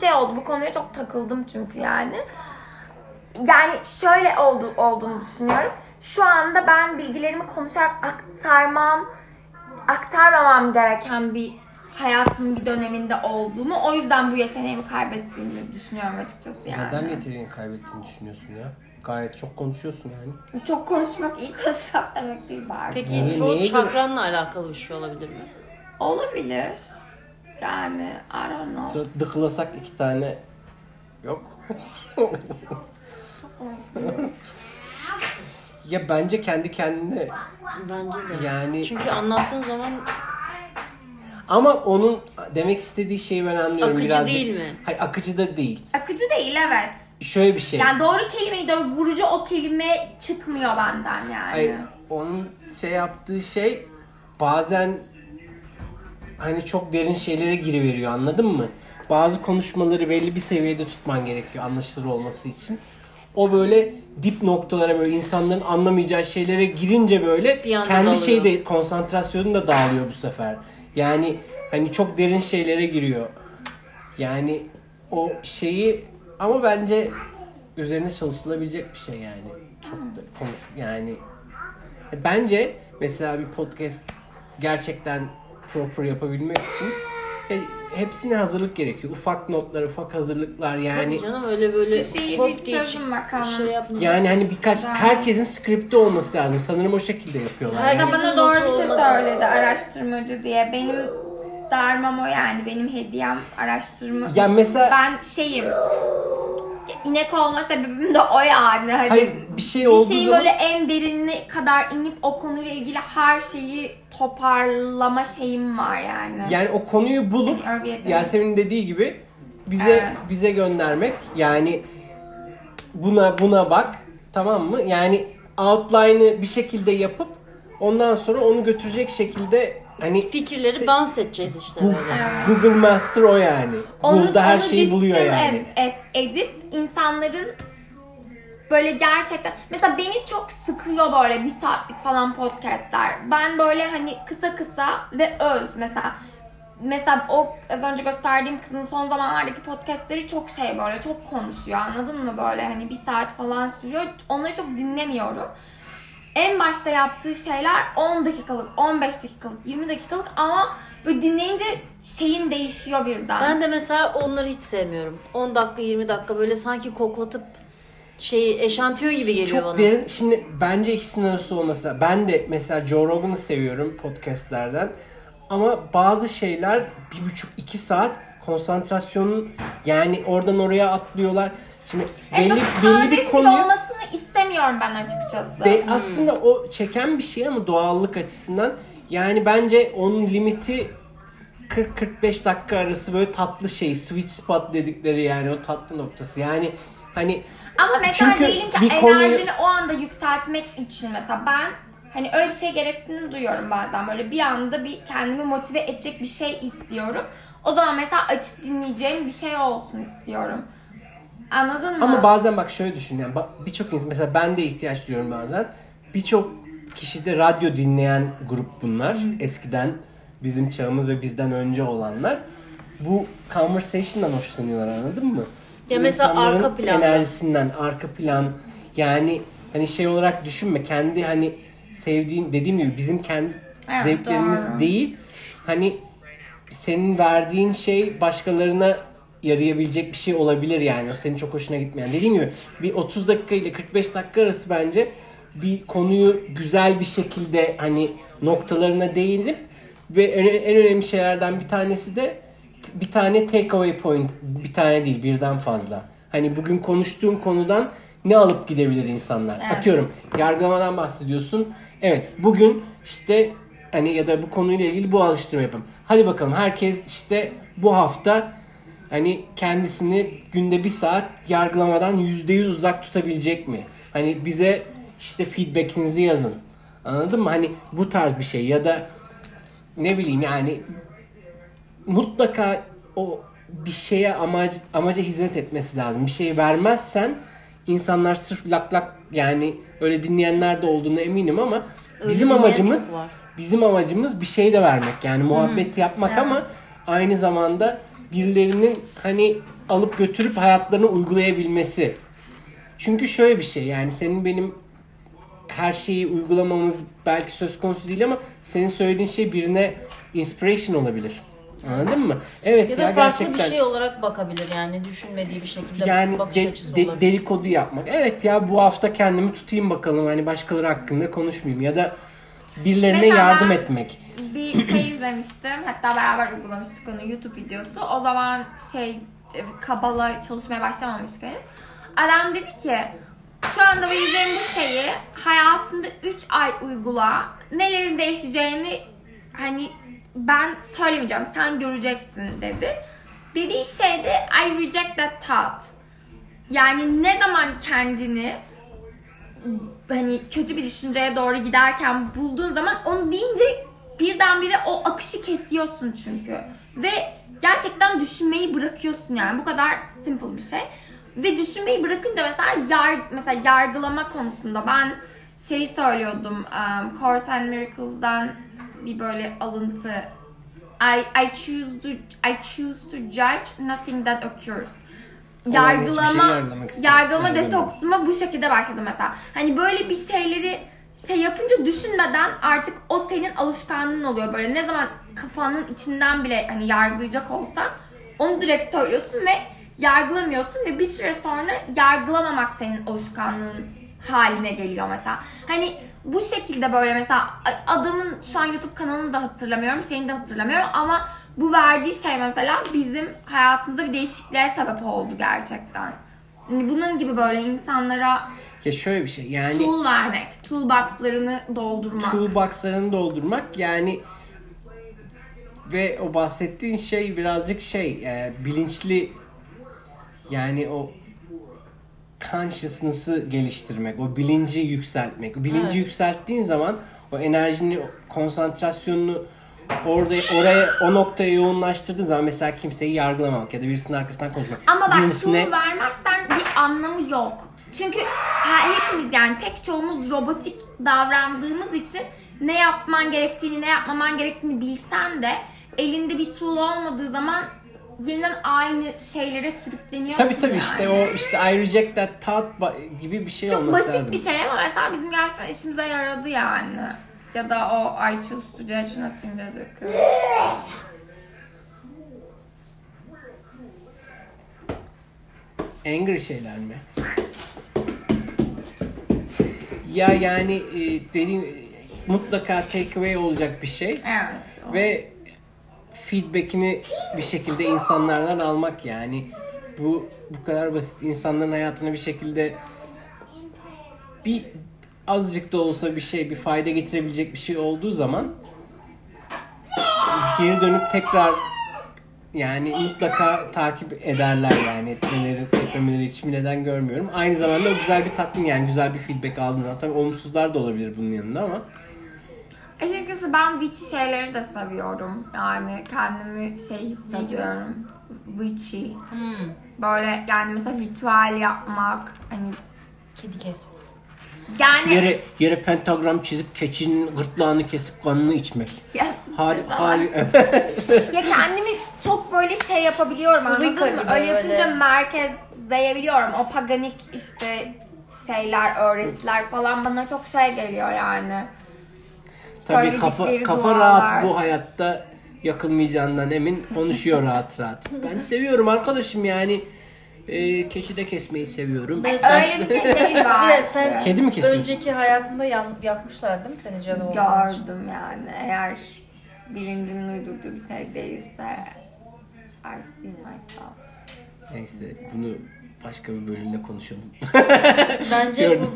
şey oldu. Bu konuya çok takıldım çünkü yani. Yani şöyle oldu, olduğunu düşünüyorum. Şu anda ben bilgilerimi konuşarak aktarmam, aktarmamam gereken bir hayatımın bir döneminde olduğumu, o yüzden bu yeteneğimi kaybettiğimi düşünüyorum açıkçası yani. Neden yeteneğini kaybettiğini düşünüyorsun ya? Gayet çok konuşuyorsun yani. Çok konuşmak iyi konuşmak demek değil bari. Peki Niye- throat niye- çakranla alakalı bir şey olabilir mi? Olabilir. Yani I don't know. Sonra dıklasak iki tane yok. ya bence kendi kendine Bence de. yani Çünkü anlattığın zaman ama onun demek istediği şeyi ben anlıyorum Akıcı birazcık. değil mi? Hayır akıcı da değil. Akıcı değil evet. Şöyle bir şey. Yani doğru kelimeyi doğru vurucu o kelime çıkmıyor benden yani. Hayır, onun şey yaptığı şey bazen hani çok derin şeylere giriveriyor anladın mı? Bazı konuşmaları belli bir seviyede tutman gerekiyor anlaşılır olması için. O böyle dip noktalara böyle insanların anlamayacağı şeylere girince böyle kendi dalıyor. şeyi de konsantrasyonu da dağılıyor bu sefer. Yani hani çok derin şeylere giriyor. Yani o şeyi ama bence üzerine çalışılabilecek bir şey yani. Çok da konuş yani bence mesela bir podcast gerçekten proper yapabilmek için e, hepsine hazırlık gerekiyor. Ufak notlar, ufak hazırlıklar yani. Tabii canım öyle böyle Şişeyi hop diye şey. Yani hani birkaç herkesin skripti olması lazım. Sanırım o şekilde yapıyorlar. Herkes- Yani. Ya bana doğru bir şey söyledi araştırmacı diye. Benim darmam o yani. Benim hediyem araştırma. Ya mesela Ben şeyim. İnek olma sebebim de o yani. Hani hayır bir şey bir olduğu şeyin zaman böyle en derinine kadar inip o konuyla ilgili her şeyi toparlama şeyim var yani. yani o konuyu bulup Yani bir. Yasemin'in dediği gibi bize Evet. bize göndermek yani buna buna bak tamam mı? Yani outline'ı bir şekilde yapıp ondan sonra onu götürecek şekilde hani Fikirleri Se- bounce edeceğiz işte Google, böyle. Google Master o yani. Google'da her şeyi buluyor yani. Et, et, edip insanların böyle gerçekten mesela beni çok sıkıyor böyle bir saatlik falan podcastler. Ben böyle hani kısa kısa ve öz mesela mesela o az önce gösterdiğim kızın son zamanlardaki podcastleri çok şey böyle çok konuşuyor anladın mı böyle hani bir saat falan sürüyor. Onları çok dinlemiyorum. En başta yaptığı şeyler 10 dakikalık, 15 dakikalık, 20 dakikalık ama böyle dinleyince şeyin değişiyor birden. Ben de mesela onları hiç sevmiyorum. 10 dakika 20 dakika böyle sanki koklatıp şeyi eşantiyon gibi geliyor Çok bana. derin. Şimdi bence ikisinin arası olması. Ben de mesela Joe Rogan'ı seviyorum podcastlerden. Ama bazı şeyler bir buçuk iki saat konsantrasyonun yani oradan oraya atlıyorlar. Şimdi belli, belli bir konuyu olmasını istemiyorum ben açıkçası. Be- aslında o çeken bir şey ama doğallık açısından yani bence onun limiti 40-45 dakika arası böyle tatlı şey sweet spot dedikleri yani o tatlı noktası yani hani Ama mesela Çünkü diyelim ki bir konuyu- enerjini o anda yükseltmek için mesela ben hani öyle bir şey gereksinimi duyuyorum bazen böyle bir anda bir kendimi motive edecek bir şey istiyorum. O zaman mesela açıp dinleyeceğim bir şey olsun istiyorum. Anladın mı? Ama bazen bak şöyle düşün yani birçok insan mesela ben de ihtiyaç duyuyorum bazen. Birçok kişide radyo dinleyen grup bunlar. Eskiden bizim çağımız ve bizden önce olanlar. Bu conversation'dan hoşlanıyorlar anladın mı? Ya Bu mesela arka planda. enerjisinden, arka plan yani hani şey olarak düşünme kendi hani sevdiğin dediğim gibi bizim kendi Evet, zevklerimiz doğru. değil. Hani senin verdiğin şey başkalarına yarayabilecek bir şey olabilir yani. O senin çok hoşuna gitmeyen. Dediğim gibi bir 30 dakika ile 45 dakika arası bence bir konuyu güzel bir şekilde hani noktalarına değinip ve en, önemli şeylerden bir tanesi de bir tane takeaway point. Bir tane değil birden fazla. Hani bugün konuştuğum konudan ne alıp gidebilir insanlar? Evet. Atıyorum yargılamadan bahsediyorsun. Evet bugün işte hani ya da bu konuyla ilgili bu alıştırma yapalım. Hadi bakalım herkes işte bu hafta hani kendisini günde bir saat yargılamadan yüzde yüz uzak tutabilecek mi? Hani bize işte feedbackinizi yazın. Anladın mı? Hani bu tarz bir şey ya da ne bileyim yani mutlaka o bir şeye amac, amaca hizmet etmesi lazım. Bir şey vermezsen insanlar sırf lak lak yani öyle dinleyenler de olduğunu eminim ama Öyle bizim amacımız bizim amacımız bir şey de vermek yani muhabbet yapmak ama aynı zamanda birilerinin hani alıp götürüp hayatlarını uygulayabilmesi. Çünkü şöyle bir şey yani senin benim her şeyi uygulamamız belki söz konusu değil ama senin söylediğin şey birine inspiration olabilir. Anladın mı? Evet Ya ya, da farklı gerçekten. bir şey olarak bakabilir yani düşünmediği bir şekilde yani bakış de- açısı de- olabilir. dedikodu yapmak. Evet ya bu hafta kendimi tutayım bakalım hani başkaları hakkında konuşmayayım ya da birilerine Mesela yardım ben- etmek. bir şey izlemiştim. Hatta beraber uygulamıştık onu YouTube videosu. O zaman şey e, Kabala çalışmaya başlamamıştık henüz. Adam dedi ki şu anda vereceğim bu şeyi hayatında 3 ay uygula. Nelerin değişeceğini hani ben söylemeyeceğim. Sen göreceksin dedi. Dediği şey de I reject that thought. Yani ne zaman kendini hani kötü bir düşünceye doğru giderken bulduğun zaman onu deyince birdenbire o akışı kesiyorsun çünkü. Ve gerçekten düşünmeyi bırakıyorsun yani. Bu kadar simple bir şey. Ve düşünmeyi bırakınca mesela yar, mesela yargılama konusunda ben şeyi söylüyordum. Um, Course and Miracles'dan bir böyle alıntı. I, I choose to I choose to judge nothing that occurs. İstemiyorum. yargılama Yargılama. detoksuma bu şekilde başladı mesela. Hani böyle bir şeyleri şey yapınca düşünmeden artık o senin alışkanlığın oluyor. Böyle ne zaman kafanın içinden bile hani yargılayacak olsan onu direkt söylüyorsun ve yargılamıyorsun ve bir süre sonra yargılamamak senin alışkanlığın haline geliyor mesela. Hani bu şekilde böyle mesela adamın şu an YouTube kanalını da hatırlamıyorum, şeyini de hatırlamıyorum ama bu verdiği şey mesela bizim hayatımızda bir değişikliğe sebep oldu gerçekten. Yani bunun gibi böyle insanlara Ya şöyle bir şey yani tool vermek, toolboxlarını doldurmak. toolboxlarını doldurmak yani ve o bahsettiğin şey birazcık şey e, bilinçli yani o consciousness'ı geliştirmek, o bilinci yükseltmek. O bilinci Evet. yükselttiğin zaman o enerjini, konsantrasyonunu orada oraya o noktaya yoğunlaştırdığın zaman mesela kimseyi yargılamamak ya da birisinin arkasından konuşmak. Ama bak Birisine- tool vermezsen bir anlamı yok. Çünkü hepimiz yani pek çoğumuz robotik davrandığımız için ne yapman gerektiğini ne yapmaman gerektiğini bilsen de elinde bir tool olmadığı zaman yeniden aynı şeylere sürükleniyorsun Tabii tabii yani. işte o işte I reject that thought gibi bir şey Çok olması basit lazım. bir şey ama mesela bizim gerçekten işimize yaradı yani. Ya da o I choose to judge nothing dedik. Angry şeyler mi? Ya yani e, dediğim e, mutlaka takeaway olacak bir şey Evet. o. ve feedbackini bir şekilde insanlardan almak yani bu bu kadar basit insanların hayatına bir şekilde bir azıcık da olsa bir şey bir fayda getirebilecek bir şey olduğu zaman geri dönüp tekrar yani mutlaka takip ederler yani etmeleri, etmemeleri için neden görmüyorum. Aynı zamanda o güzel bir tatmin yani güzel bir feedback aldığın zaman tabii olumsuzlar da olabilir bunun yanında ama Açıkçası ben witchy şeyleri de seviyorum. Yani kendimi şey hissediyorum. Witchy. Hmm. Böyle yani mesela ritüel yapmak. Hani Kedi kesmek. Yani yere yere pentagram çizip keçinin gırtlağını kesip kanını içmek. ya, Har har ya kendimi çok böyle şey yapabiliyorum anladın mı? Öyle yapınca böyle. merkezleyebiliyorum. O paganik işte şeyler, öğretiler falan bana çok şey geliyor yani. Tabii kafa kafa dualar. rahat bu hayatta yakılmayacağından emin konuşuyor rahat rahat. Ben seviyorum arkadaşım yani. Ee, keçi de kesmeyi seviyorum. Ben- Öyle bir şey değil Bir de belki. sen Kedi mi kesiyorsun? önceki hayatında yan, yapmışlar değil mi seni cadı olmak için? Gördüm yani. Eğer bilincimin uydurduğu bir şey değilse I've seen myself. Neyse bunu başka bir bölümde konuşalım. Bence Gördüm.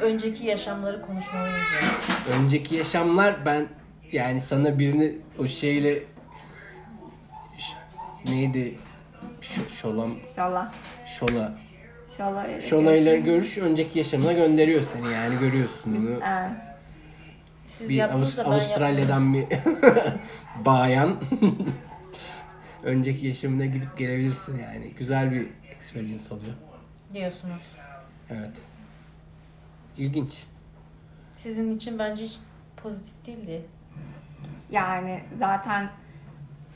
bu önceki yaşamları konuşmalıyız yani. Önceki yaşamlar ben yani sana birini o şeyle neydi şolam İnşallah. şola İnşallah. öyle şolayla görüşürüz. görüş önceki yaşamına gönderiyor seni yani görüyorsun bunu. Evet. Siz bir Avust-. Avustralya'dan bir bayan önceki yaşamına gidip gelebilirsin yani güzel bir experience oluyor. diyorsunuz. Evet. İlginç. Sizin için bence hiç pozitif değildi. Yani zaten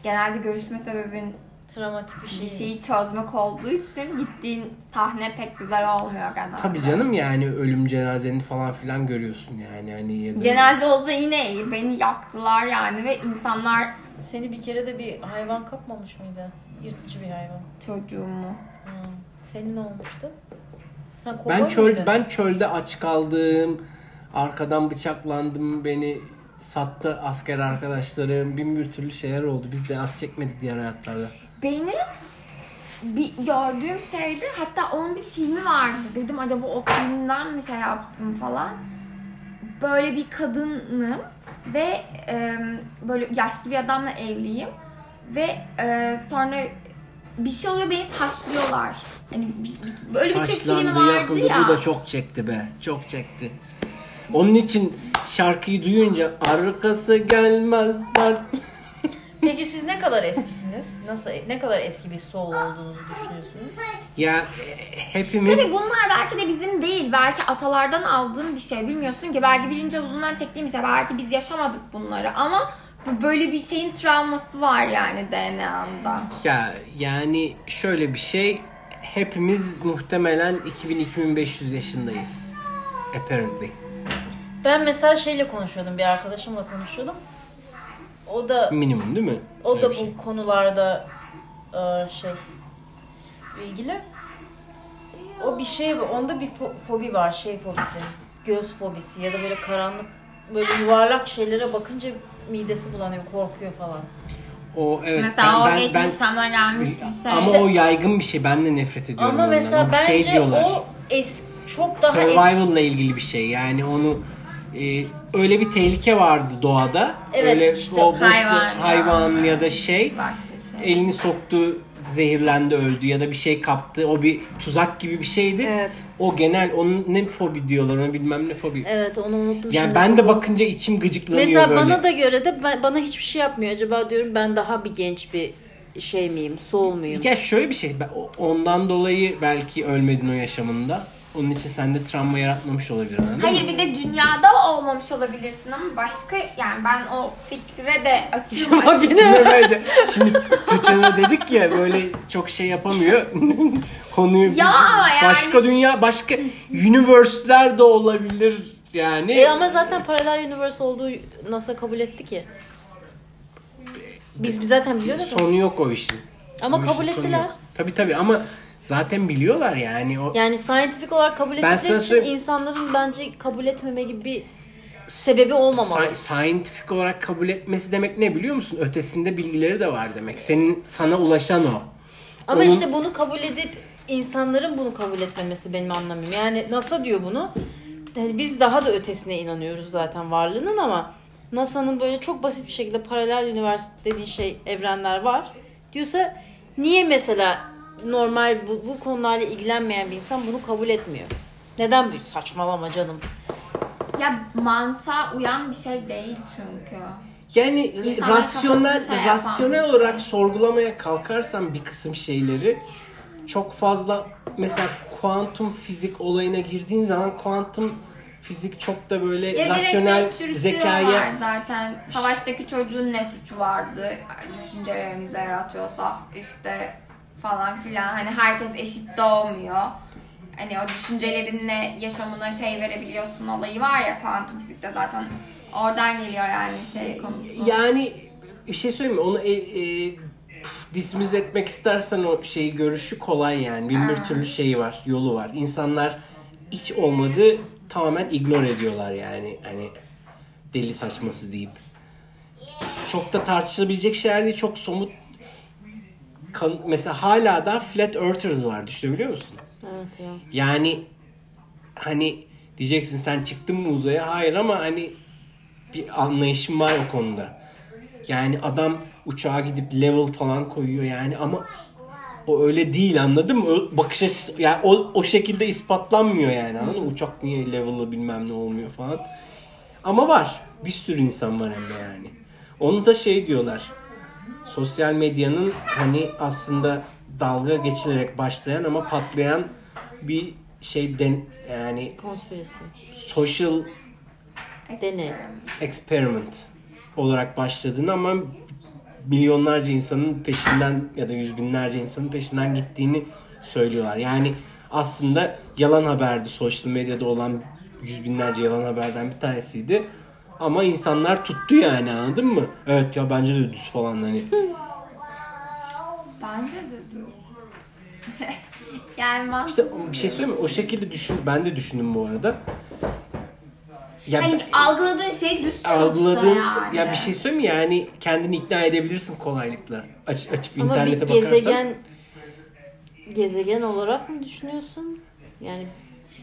genelde görüşme sebebin Travmatik bir şey. bir şeyi çözmek olduğu için gittiğin sahne pek güzel olmuyor genelde. Tabii canım yani ölüm cenazeni falan filan görüyorsun yani hani ya da Cenaze olsa yine iyi. Beni yaktılar yani ve insanlar Seni bir kere de bir hayvan kapmamış mıydı? Yırtıcı bir hayvan. çocuğumu. Hı. Senin ne olmuştu? Sen ben çöl muydun? ben çölde aç kaldım. Arkadan bıçaklandım. Beni sattı asker arkadaşlarım. Bin bir türlü şeyler oldu. Biz de az çekmedik diğer hayatlarda. Benim bir gördüğüm şeydi hatta onun bir filmi vardı dedim acaba o filmden mi şey yaptım falan. Böyle bir kadınım ve e, böyle yaşlı bir adamla evliyim ve e, sonra bir şey oluyor beni taşlıyorlar. Hani böyle bir Türk filmi vardı yakıldı ya. bu da çok çekti be. Çok çekti. Onun için şarkıyı duyunca arkası gelmezler. Peki siz ne kadar eskisiniz? Nasıl ne kadar eski bir soul olduğunuzu düşünüyorsunuz? ya e, hepimiz Tabii bunlar belki de bizim değil. Belki atalardan aldığın bir şey. Bilmiyorsun ki. Belki bilince uzundan çektiğim bir şey. Belki biz yaşamadık bunları ama bu- böyle bir şeyin travması var yani DNA'nda. ya yani şöyle bir şey hepimiz muhtemelen 2000-2500 yaşındayız. Apparently. Ben mesela şeyle konuşuyordum, bir arkadaşımla konuşuyordum. O da Minimum değil mi? o Öyle da bir şey. bu konularda e, şey ilgili. O bir şey onda bir fo- fobi var, şey fobisi. Göz fobisi ya da böyle karanlık böyle yuvarlak şeylere bakınca midesi bulanıyor, korkuyor falan. O evet Mesela o ben ben, geçmiş ben yaşamdan gelmiş bir şey. ama İşte- o yaygın bir şey. Ben de nefret ediyorum Ama ondan. mesela O bir bence şey diyorlar. o es çok daha eski. Survival'la ilgili bir şey. Yani onu e, öyle bir tehlike vardı doğada. Evet, öyle işte o boşluk- hayvan ya. hayvan ya da şey şey. elini soktu zehirlendi öldü ya da bir şey kaptı. O bir tuzak gibi bir şeydi. Evet. O genel onun ne fobi diyorlar ona bilmem ne fobi. Evet onu unuttum. Yani ben de bakınca içim gıcıklanıyor Mesela böyle. bana da göre de ben- bana hiçbir şey yapmıyor. Acaba diyorum ben daha bir genç bir şey miyim, soul muyum? Ya şöyle bir şey, ondan dolayı belki ölmedin o yaşamında. Onun için sende travma yaratmamış olabilir anladın mı? Hayır bir de dünyada olmamış olabilirsin ama başka yani ben o fikre de açığım. Bak yine- Şimdi böyle şimdi Tuğçe'ne dedik ya böyle çok şey yapamıyor. Konuyu Ya yani- başka dünya, başka universe'ler de olabilir yani. E ama zaten paralel universe olduğu NASA kabul etti ki. Biz biz zaten biliyorduk. sonu yok o işin. Ama O işin kabul sonu ettiler. yok. Tabii tabii ama zaten biliyorlar yani o Yani scientific olarak kabul ettikleri için söyleyeyim- insanların bence kabul etmeme gibi bir sebebi olmamalı. Sci- scientific olarak kabul etmesi demek ne biliyor musun? Ötesinde bilgileri de var demek. Senin sana ulaşan o. Ama Onun- işte bunu kabul edip insanların bunu kabul etmemesi benim anlamım. Yani NASA diyor bunu. Yani biz daha da ötesine inanıyoruz zaten varlığının ama NASA'nın böyle çok basit bir şekilde paralel üniversite dediğin şey evrenler var. Diyorsa niye mesela normal bu, bu konularla ilgilenmeyen bir insan bunu kabul etmiyor? Neden bu saçmalama canım? Ya mantığa uyan bir şey değil çünkü. Yani İnsanlar rasyonel şey rasyonel bir şey. olarak sorgulamaya kalkarsan bir kısım şeyleri çok fazla mesela kuantum fizik olayına girdiğin zaman kuantum fizik çok da böyle Ya rasyonel zekaya zaten. Savaştaki çocuğun ne suçu vardı? Düşüncelerimizle yaratıyorsak işte falan filan. Hani herkes eşit doğmuyor. Hani o düşüncelerinle yaşamına şey verebiliyorsun olayı var ya kuantum fizikte zaten oradan geliyor yani şey konusu. yani bir şey söyleyeyim mi? Onu e, e, dismiss etmek istersen o şeyi görüşü kolay yani. Bin bir türlü şeyi var, yolu var. İnsanlar hiç olmadı tamamen ignore ediyorlar yani. Hani deli saçması deyip. Çok da tartışılabilecek şeyler değil. Çok somut kan- mesela hala da flat earthers var düşünebiliyor musun? Evet ya. Yani hani diyeceksin sen çıktın mı uzaya? Hayır ama hani bir anlayışım var o konuda. Yani adam uçağa gidip level falan koyuyor yani ama o öyle değil anladın mı? O bakış açısı yani o, o şekilde ispatlanmıyor yani anladın mı? Uçak niye level'lı bilmem ne olmuyor falan. Ama var. Bir sürü insan var hem de yani. Onu da şey diyorlar. Sosyal medyanın hani aslında dalga geçilerek başlayan ama patlayan bir şey den yani Konspirasi. social Deney. experiment olarak başladığını ama milyonlarca insanın peşinden ya da yüz binlerce insanın peşinden gittiğini söylüyorlar. Yani aslında yalan haberdi sosyal medyada olan yüz binlerce yalan haberden bir tanesiydi. Ama insanlar tuttu yani anladın mı? Evet ya bence de düz falan hani. Bence de düz. yani ben... İşte bir şey söyleyeyim mi? O şekilde düşün. Ben de düşündüm bu arada. Ya Hani algıladığın şey düz algıladığın yani. ya bir şey söyleyeyim mi? Yani kendini ikna edebilirsin kolaylıkla. Aç, açıp Ama internete bir bakarsan. gezegen gezegen olarak mı düşünüyorsun? Yani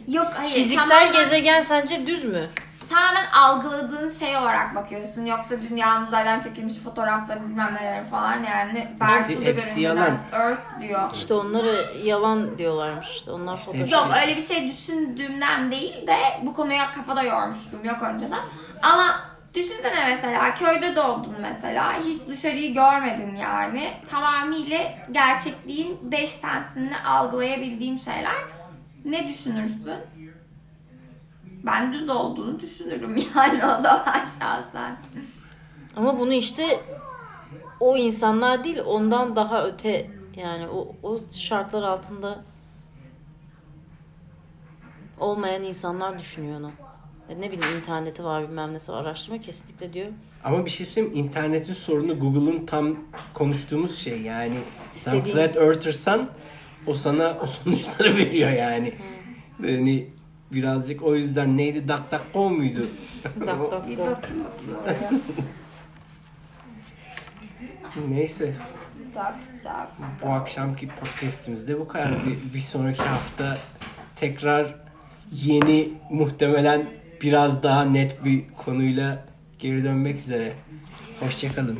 Yok hayır. fiziksel tamamen- gezegen sence düz mü? Tamamen algıladığın şey olarak bakıyorsun. Yoksa dünyanın uzaydan çekilmiş fotoğrafları bilmem neler falan yani. Bertu'da hepsi yalan. Earth diyor. İşte onları yalan diyorlarmış işte. Onlar İşte fotoğraf. Yok öyle bir şey düşündüğümden değil de bu konuya kafada yormuştum yok önceden. Ama düşünsene mesela köyde doğdun mesela hiç dışarıyı görmedin yani. Tamamıyla gerçekliğin beş sensini algılayabildiğin şeyler. Ne düşünürsün? Ben düz olduğunu düşünürüm yani o zaman şahsen. Ama bunu işte o insanlar değil ondan daha öte yani o, o şartlar altında olmayan insanlar düşünüyor onu. E ne bileyim interneti var bilmem nesi var araştırma kesinlikle diyor. Ama bir şey söyleyeyim internetin sorunu Google'ın tam konuştuğumuz şey yani. Sen İstediğin- flat earther'san o sana o sonuçları veriyor yani. Yani birazcık o yüzden neydi DuckDuckGo muydu? Dak dak Bir go. bakayım oraya. Neyse Tak tak. bu akşamki podcast'imizde bu kadar. Bir, bir sonraki hafta tekrar yeni muhtemelen biraz daha net bir konuyla geri dönmek üzere. Hoşçakalın.